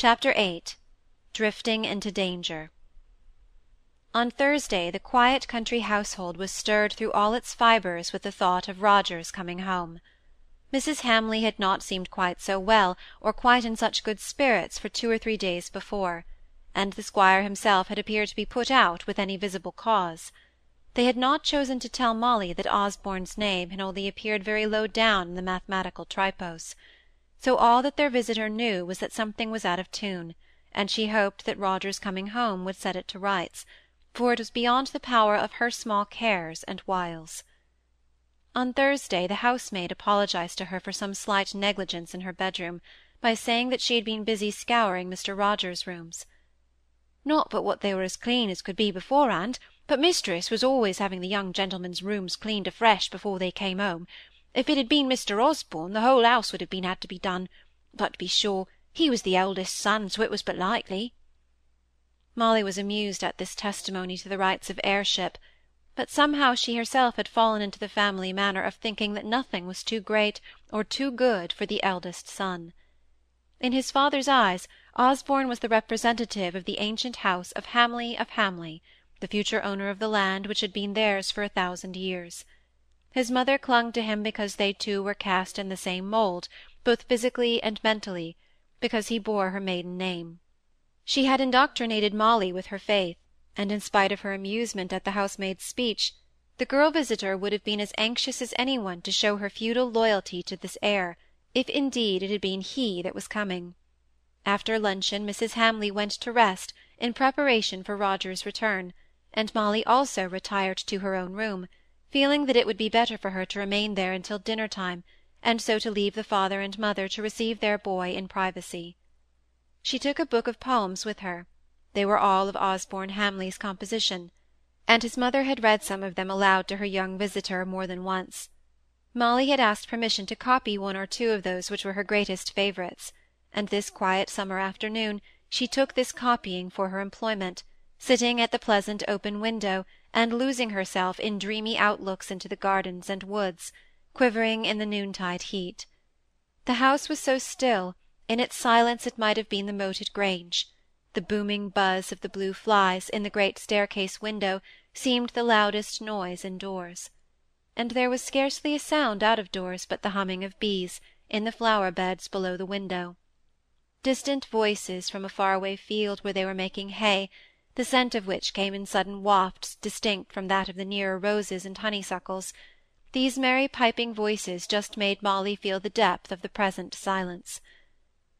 Chapter VIII Drifting into Danger On Thursday the quiet country household was stirred through all its fibres with the thought of Roger's coming home. Mrs. Hamley had not seemed quite so well, or quite in such good spirits, for two or three days before, and the squire himself had appeared to be put out with any visible cause. They had not chosen to tell Molly that Osborne's name had only appeared very low down in the mathematical tripos so all that their visitor knew was that something was out of tune, and she hoped that Roger's coming home would set it to rights, for it was beyond the power of her small cares and wiles. On Thursday the housemaid apologized to her for some slight negligence in her bedroom, by saying that she had been busy scouring Mr. Roger's rooms. Not but what they were as clean as could be beforehand, but mistress was always having the young gentlemen's rooms cleaned afresh before they came home, if it had been Mr. Osborne, the whole house would have been had to be done; but, to be sure, he was the eldest son, so it was but likely." Molly was amused at this testimony to the rights of heirship, but somehow she herself had fallen into the family manner of thinking that nothing was too great or too good for the eldest son. In his father's eyes, Osborne was the representative of the ancient house of Hamley of Hamley, the future owner of the land which had been theirs for a thousand years. His mother clung to him because they two were cast in the same mould, both physically and mentally, because he bore her maiden name. She had indoctrinated Molly with her faith, and in spite of her amusement at the housemaid's speech, the girl visitor would have been as anxious as any one to show her feudal loyalty to this heir, if indeed it had been he that was coming. After luncheon Mrs. Hamley went to rest, in preparation for Roger's return, and Molly also retired to her own room, feeling that it would be better for her to remain there until dinner-time, and so to leave the father and mother to receive their boy in privacy. She took a book of poems with her; they were all of Osborne Hamley's composition, and his mother had read some of them aloud to her young visitor more than once. Molly had asked permission to copy one or two of those which were her greatest favourites, and this quiet summer afternoon she took this copying for her employment, sitting at the pleasant open window, and losing herself in dreamy outlooks into the gardens and woods, quivering in the noontide heat. The house was so still, in its silence it might have been the moated grange; the booming buzz of the blue flies, in the great staircase window, seemed the loudest noise indoors. And there was scarcely a sound out of doors but the humming of bees, in the flower-beds below the window. Distant voices from a far-away field where they were making hay, the scent of which came in sudden wafts distinct from that of the nearer roses and honeysuckles, these merry piping voices just made Molly feel the depth of the present silence.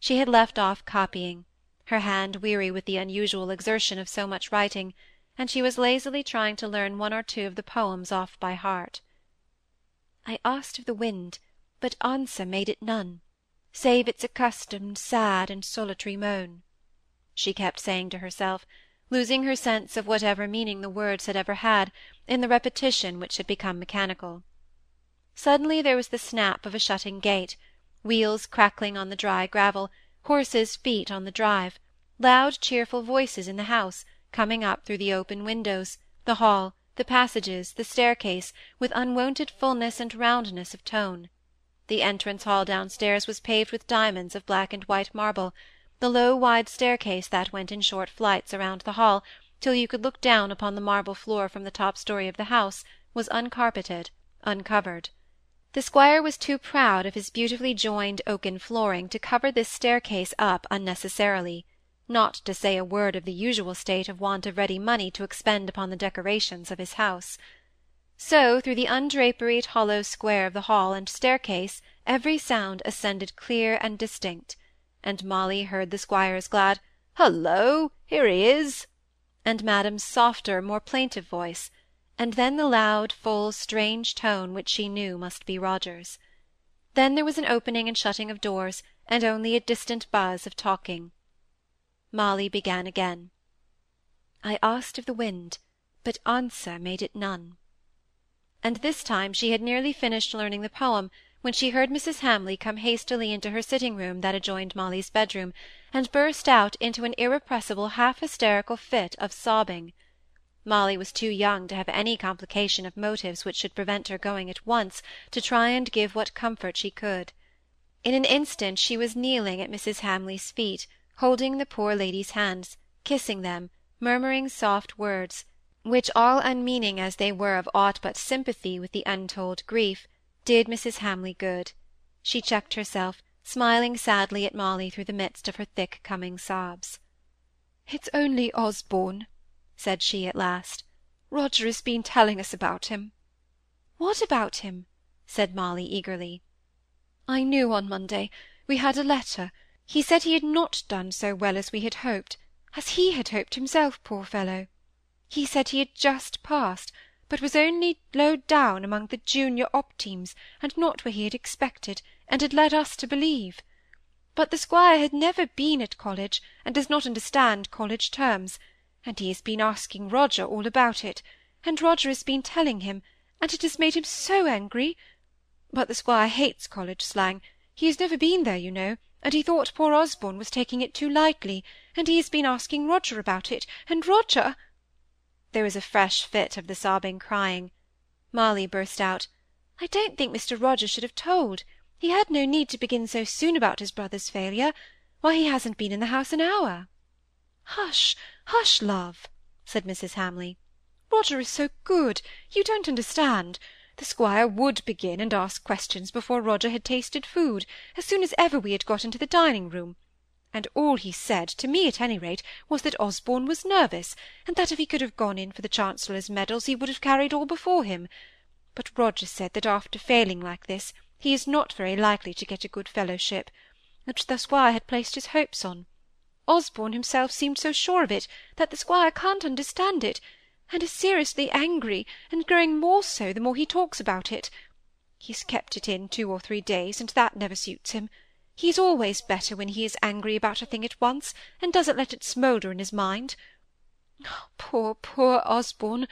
She had left off copying, her hand weary with the unusual exertion of so much writing, and she was lazily trying to learn one or two of the poems off by heart. I asked of the wind, but answer made it none, save its accustomed sad and solitary moan, she kept saying to herself, losing her sense of whatever meaning the words had ever had, in the repetition which had become mechanical. Suddenly there was the snap of a shutting gate, wheels crackling on the dry gravel, horses' feet on the drive, loud cheerful voices in the house, coming up through the open windows, the hall, the passages, the staircase, with unwonted fulness and roundness of tone. The entrance hall downstairs was paved with diamonds of black and white marble, the low wide staircase that went in short flights around the hall, till you could look down upon the marble floor from the top story of the house, was uncarpeted, uncovered. The squire was too proud of his beautifully joined oaken flooring to cover this staircase up unnecessarily, not to say a word of the usual state of want of ready money to expend upon the decorations of his house. So through the undraperied hollow square of the hall and staircase every sound ascended clear and distinct and Molly heard the squire's glad "Hullo! here he is!" and madam's softer, more plaintive voice, and then the loud, full, strange tone which she knew must be Roger's. Then there was an opening and shutting of doors, and only a distant buzz of talking. Molly began again. I asked of the wind, but answer made it none. And this time she had nearly finished learning the poem, when she heard Mrs. Hamley come hastily into her sitting-room that adjoined Molly's bedroom, and burst out into an irrepressible half-hysterical fit of sobbing. Molly was too young to have any complication of motives which should prevent her going at once to try and give what comfort she could. In an instant she was kneeling at Mrs. Hamley's feet, holding the poor lady's hands, kissing them, murmuring soft words, which, all unmeaning as they were of aught but sympathy with the untold grief, did Mrs. Hamley good. She checked herself, smiling sadly at Molly through the midst of her thick coming sobs. "It's only Osborne," said she at last. "Roger has been telling us about him." "What about him?" said Molly eagerly. "I knew on Monday. We had a letter. He said he had not done so well as we had hoped, as he had hoped himself, poor fellow. He said he had just passed, but was only low down among the junior optimes, and not where he had expected, and had led us to believe. But the squire had never been at college, and does not understand college terms, and he has been asking Roger all about it, and Roger has been telling him, and it has made him so angry. But the squire hates college slang. He has never been there, you know, and he thought poor Osborne was taking it too lightly, and he has been asking Roger about it, and Roger there was a fresh fit of the sobbing crying. Molly burst out, "I don't think Mr. Roger should have told. He had no need to begin so soon about his brother's failure. Why, he hasn't been in the house an hour." "Hush, hush, love," said Mrs. Hamley. "Roger is so good. You don't understand. The squire would begin and ask questions before Roger had tasted food, as soon as ever we had got into the dining-room and all he said, to me at any rate, was that Osborne was nervous, and that if he could have gone in for the Chancellor's medals he would have carried all before him. But Roger said that after failing like this, he is not very likely to get a good fellowship, which the squire had placed his hopes on. Osborne himself seemed so sure of it, that the squire can't understand it, and is seriously angry, and growing more so the more he talks about it. He's kept it in two or three days, and that never suits him. He is always better when he is angry about a thing at once, and doesn't let it smoulder in his mind. Poor, poor Osborne!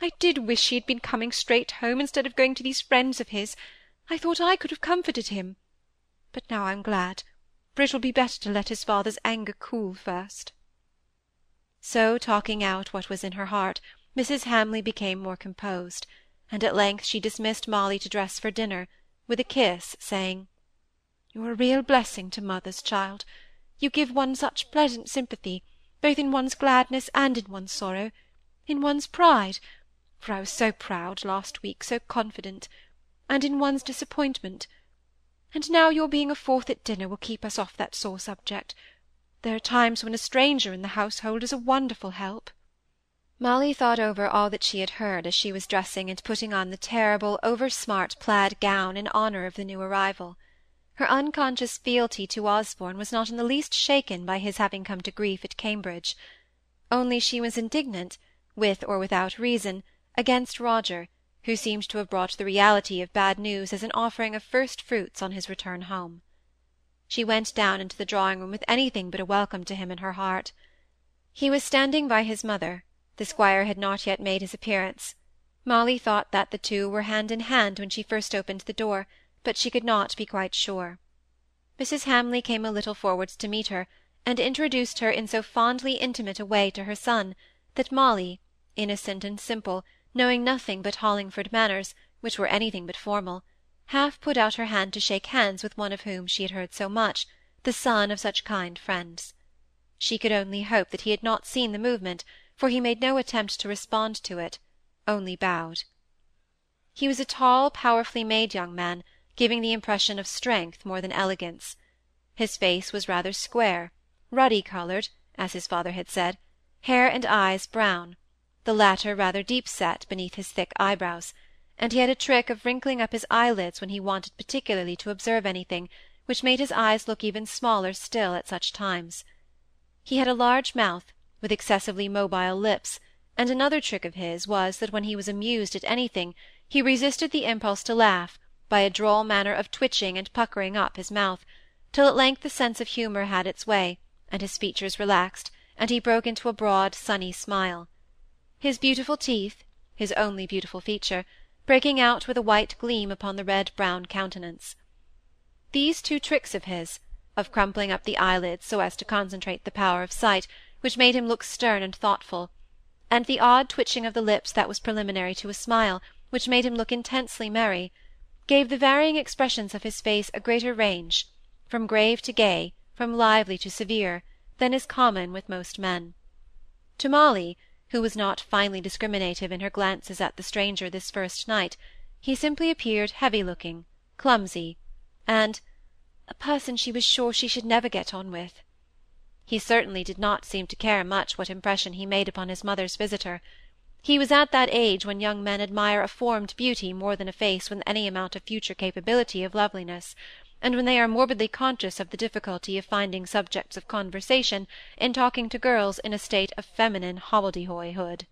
I did wish he had been coming straight home, instead of going to these friends of his. I thought I could have comforted him. But now I'm glad, for it will be better to let his father's anger cool first. So, talking out what was in her heart, Mrs. Hamley became more composed, and at length she dismissed Molly to dress for dinner, with a kiss, saying, you're a real blessing to mothers, child. You give one such pleasant sympathy, both in one's gladness and in one's sorrow, in one's pride, for I was so proud last week, so confident, and in one's disappointment. And now your being a fourth at dinner will keep us off that sore subject. There are times when a stranger in the household is a wonderful help. Molly thought over all that she had heard as she was dressing and putting on the terrible, over-smart plaid gown in honour of the new arrival. Her unconscious fealty to Osborne was not in the least shaken by his having come to grief at Cambridge; only she was indignant, with or without reason, against Roger, who seemed to have brought the reality of bad news as an offering of first fruits on his return home. She went down into the drawing-room with anything but a welcome to him in her heart. He was standing by his mother; the squire had not yet made his appearance. Molly thought that the two were hand in hand when she first opened the door but she could not be quite sure. Mrs. Hamley came a little forwards to meet her, and introduced her in so fondly intimate a way to her son, that Molly, innocent and simple, knowing nothing but Hollingford manners, which were anything but formal, half put out her hand to shake hands with one of whom she had heard so much, the son of such kind friends. She could only hope that he had not seen the movement, for he made no attempt to respond to it, only bowed. He was a tall, powerfully made young man, giving the impression of strength more than elegance. His face was rather square, ruddy-coloured, as his father had said, hair and eyes brown, the latter rather deep-set beneath his thick eyebrows, and he had a trick of wrinkling up his eyelids when he wanted particularly to observe anything, which made his eyes look even smaller still at such times. He had a large mouth, with excessively mobile lips, and another trick of his was that when he was amused at anything, he resisted the impulse to laugh by a droll manner of twitching and puckering up his mouth, till at length the sense of humour had its way, and his features relaxed, and he broke into a broad, sunny smile. His beautiful teeth, his only beautiful feature, breaking out with a white gleam upon the red-brown countenance. These two tricks of his, of crumpling up the eyelids so as to concentrate the power of sight, which made him look stern and thoughtful, and the odd twitching of the lips that was preliminary to a smile, which made him look intensely merry, gave the varying expressions of his face a greater range, from grave to gay, from lively to severe, than is common with most men. To Molly, who was not finely discriminative in her glances at the stranger this first night, he simply appeared heavy-looking, clumsy, and a person she was sure she should never get on with. He certainly did not seem to care much what impression he made upon his mother's visitor. He was at that age when young men admire a formed beauty more than a face with any amount of future capability of loveliness, and when they are morbidly conscious of the difficulty of finding subjects of conversation in talking to girls in a state of feminine hobbledehoyhood.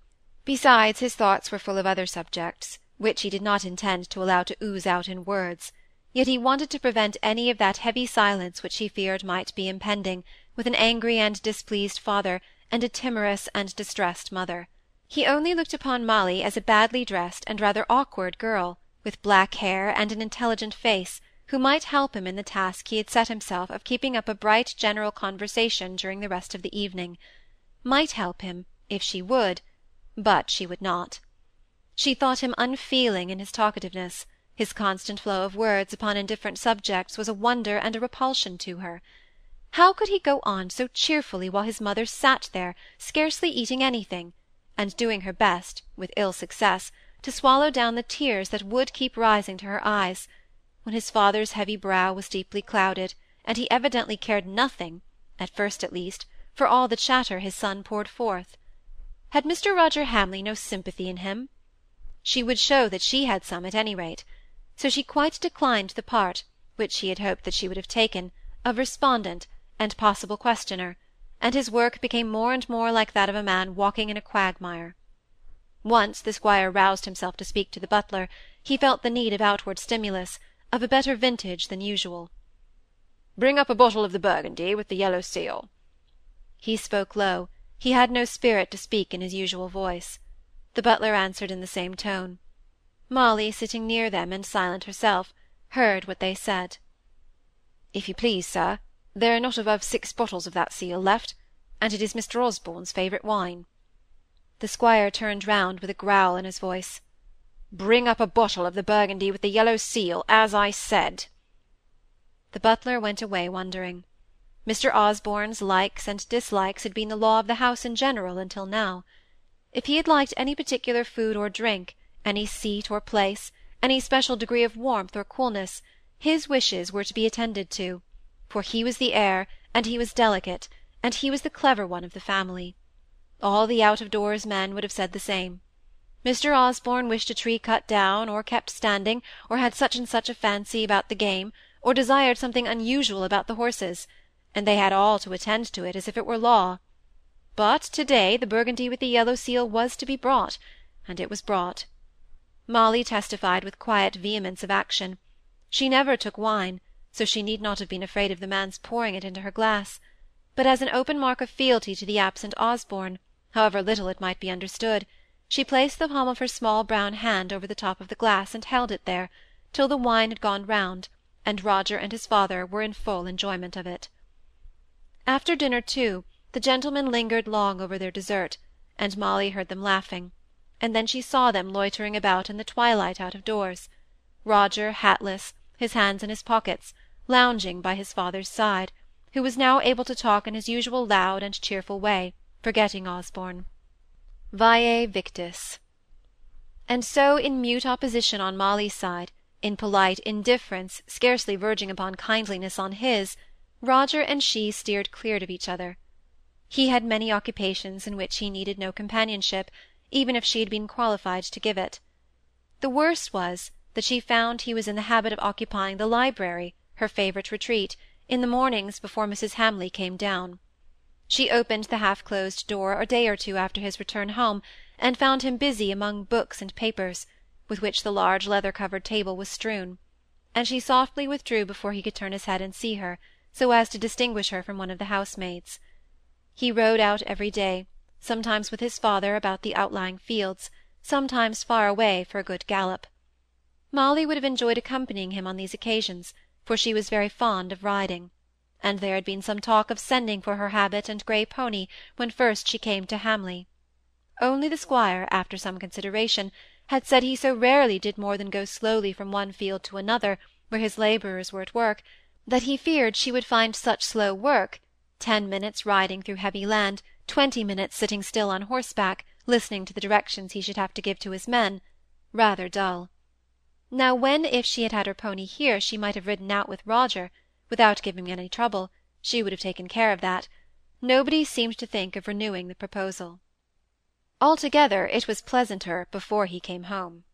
Besides, his thoughts were full of other subjects, which he did not intend to allow to ooze out in words, yet he wanted to prevent any of that heavy silence which he feared might be impending, with an angry and displeased father, and a timorous and distressed mother. He only looked upon Molly as a badly dressed and rather awkward girl, with black hair and an intelligent face, who might help him in the task he had set himself of keeping up a bright general conversation during the rest of the evening. Might help him, if she would, but she would not. She thought him unfeeling in his talkativeness, his constant flow of words upon indifferent subjects was a wonder and a repulsion to her. How could he go on so cheerfully while his mother sat there, scarcely eating anything, and doing her best, with ill success, to swallow down the tears that would keep rising to her eyes, when his father's heavy brow was deeply clouded, and he evidently cared nothing, at first at least, for all the chatter his son poured forth? Had Mr. Roger Hamley no sympathy in him? She would show that she had some, at any rate so she quite declined the part, which she had hoped that she would have taken, of respondent and possible questioner, and his work became more and more like that of a man walking in a quagmire. Once the squire roused himself to speak to the butler, he felt the need of outward stimulus, of a better vintage than usual. Bring up a bottle of the Burgundy with the yellow seal. He spoke low, he had no spirit to speak in his usual voice. The butler answered in the same tone. Molly, sitting near them, and silent herself, heard what they said. "If you please, sir, there are not above six bottles of that seal left, and it is Mr. Osborne's favourite wine." The squire turned round with a growl in his voice. "Bring up a bottle of the Burgundy with the yellow seal, as I said." The butler went away wondering. Mr. Osborne's likes and dislikes had been the law of the house in general until now. If he had liked any particular food or drink, any seat or place, any special degree of warmth or coolness, his wishes were to be attended to, for he was the heir, and he was delicate, and he was the clever one of the family. All the out-of-doors men would have said the same. Mr. Osborne wished a tree cut down, or kept standing, or had such and such a fancy about the game, or desired something unusual about the horses, and they had all to attend to it as if it were law. But to-day the Burgundy with the yellow seal was to be brought, and it was brought. Molly testified with quiet vehemence of action. She never took wine, so she need not have been afraid of the man's pouring it into her glass; but as an open mark of fealty to the absent Osborne, however little it might be understood, she placed the palm of her small brown hand over the top of the glass and held it there, till the wine had gone round, and Roger and his father were in full enjoyment of it. After dinner, too, the gentlemen lingered long over their dessert, and Molly heard them laughing and then she saw them loitering about in the twilight out of doors roger hatless his hands in his pockets lounging by his father's side who was now able to talk in his usual loud and cheerful way forgetting osborne. Vae victis. And so in mute opposition on molly's side in polite indifference scarcely verging upon kindliness on his roger and she steered clear of each other. He had many occupations in which he needed no companionship even if she had been qualified to give it. The worst was, that she found he was in the habit of occupying the library, her favourite retreat, in the mornings before Mrs. Hamley came down. She opened the half-closed door a day or two after his return home, and found him busy among books and papers, with which the large leather-covered table was strewn, and she softly withdrew before he could turn his head and see her, so as to distinguish her from one of the housemaids. He rode out every day, sometimes with his father about the outlying fields, sometimes far away for a good gallop. Molly would have enjoyed accompanying him on these occasions, for she was very fond of riding, and there had been some talk of sending for her habit and grey pony when first she came to Hamley. Only the squire, after some consideration, had said he so rarely did more than go slowly from one field to another, where his labourers were at work, that he feared she would find such slow work ten minutes riding through heavy land, twenty minutes sitting still on horseback, listening to the directions he should have to give to his men, rather dull. Now when if she had had her pony here she might have ridden out with Roger, without giving him any trouble, she would have taken care of that, nobody seemed to think of renewing the proposal. Altogether it was pleasanter before he came home.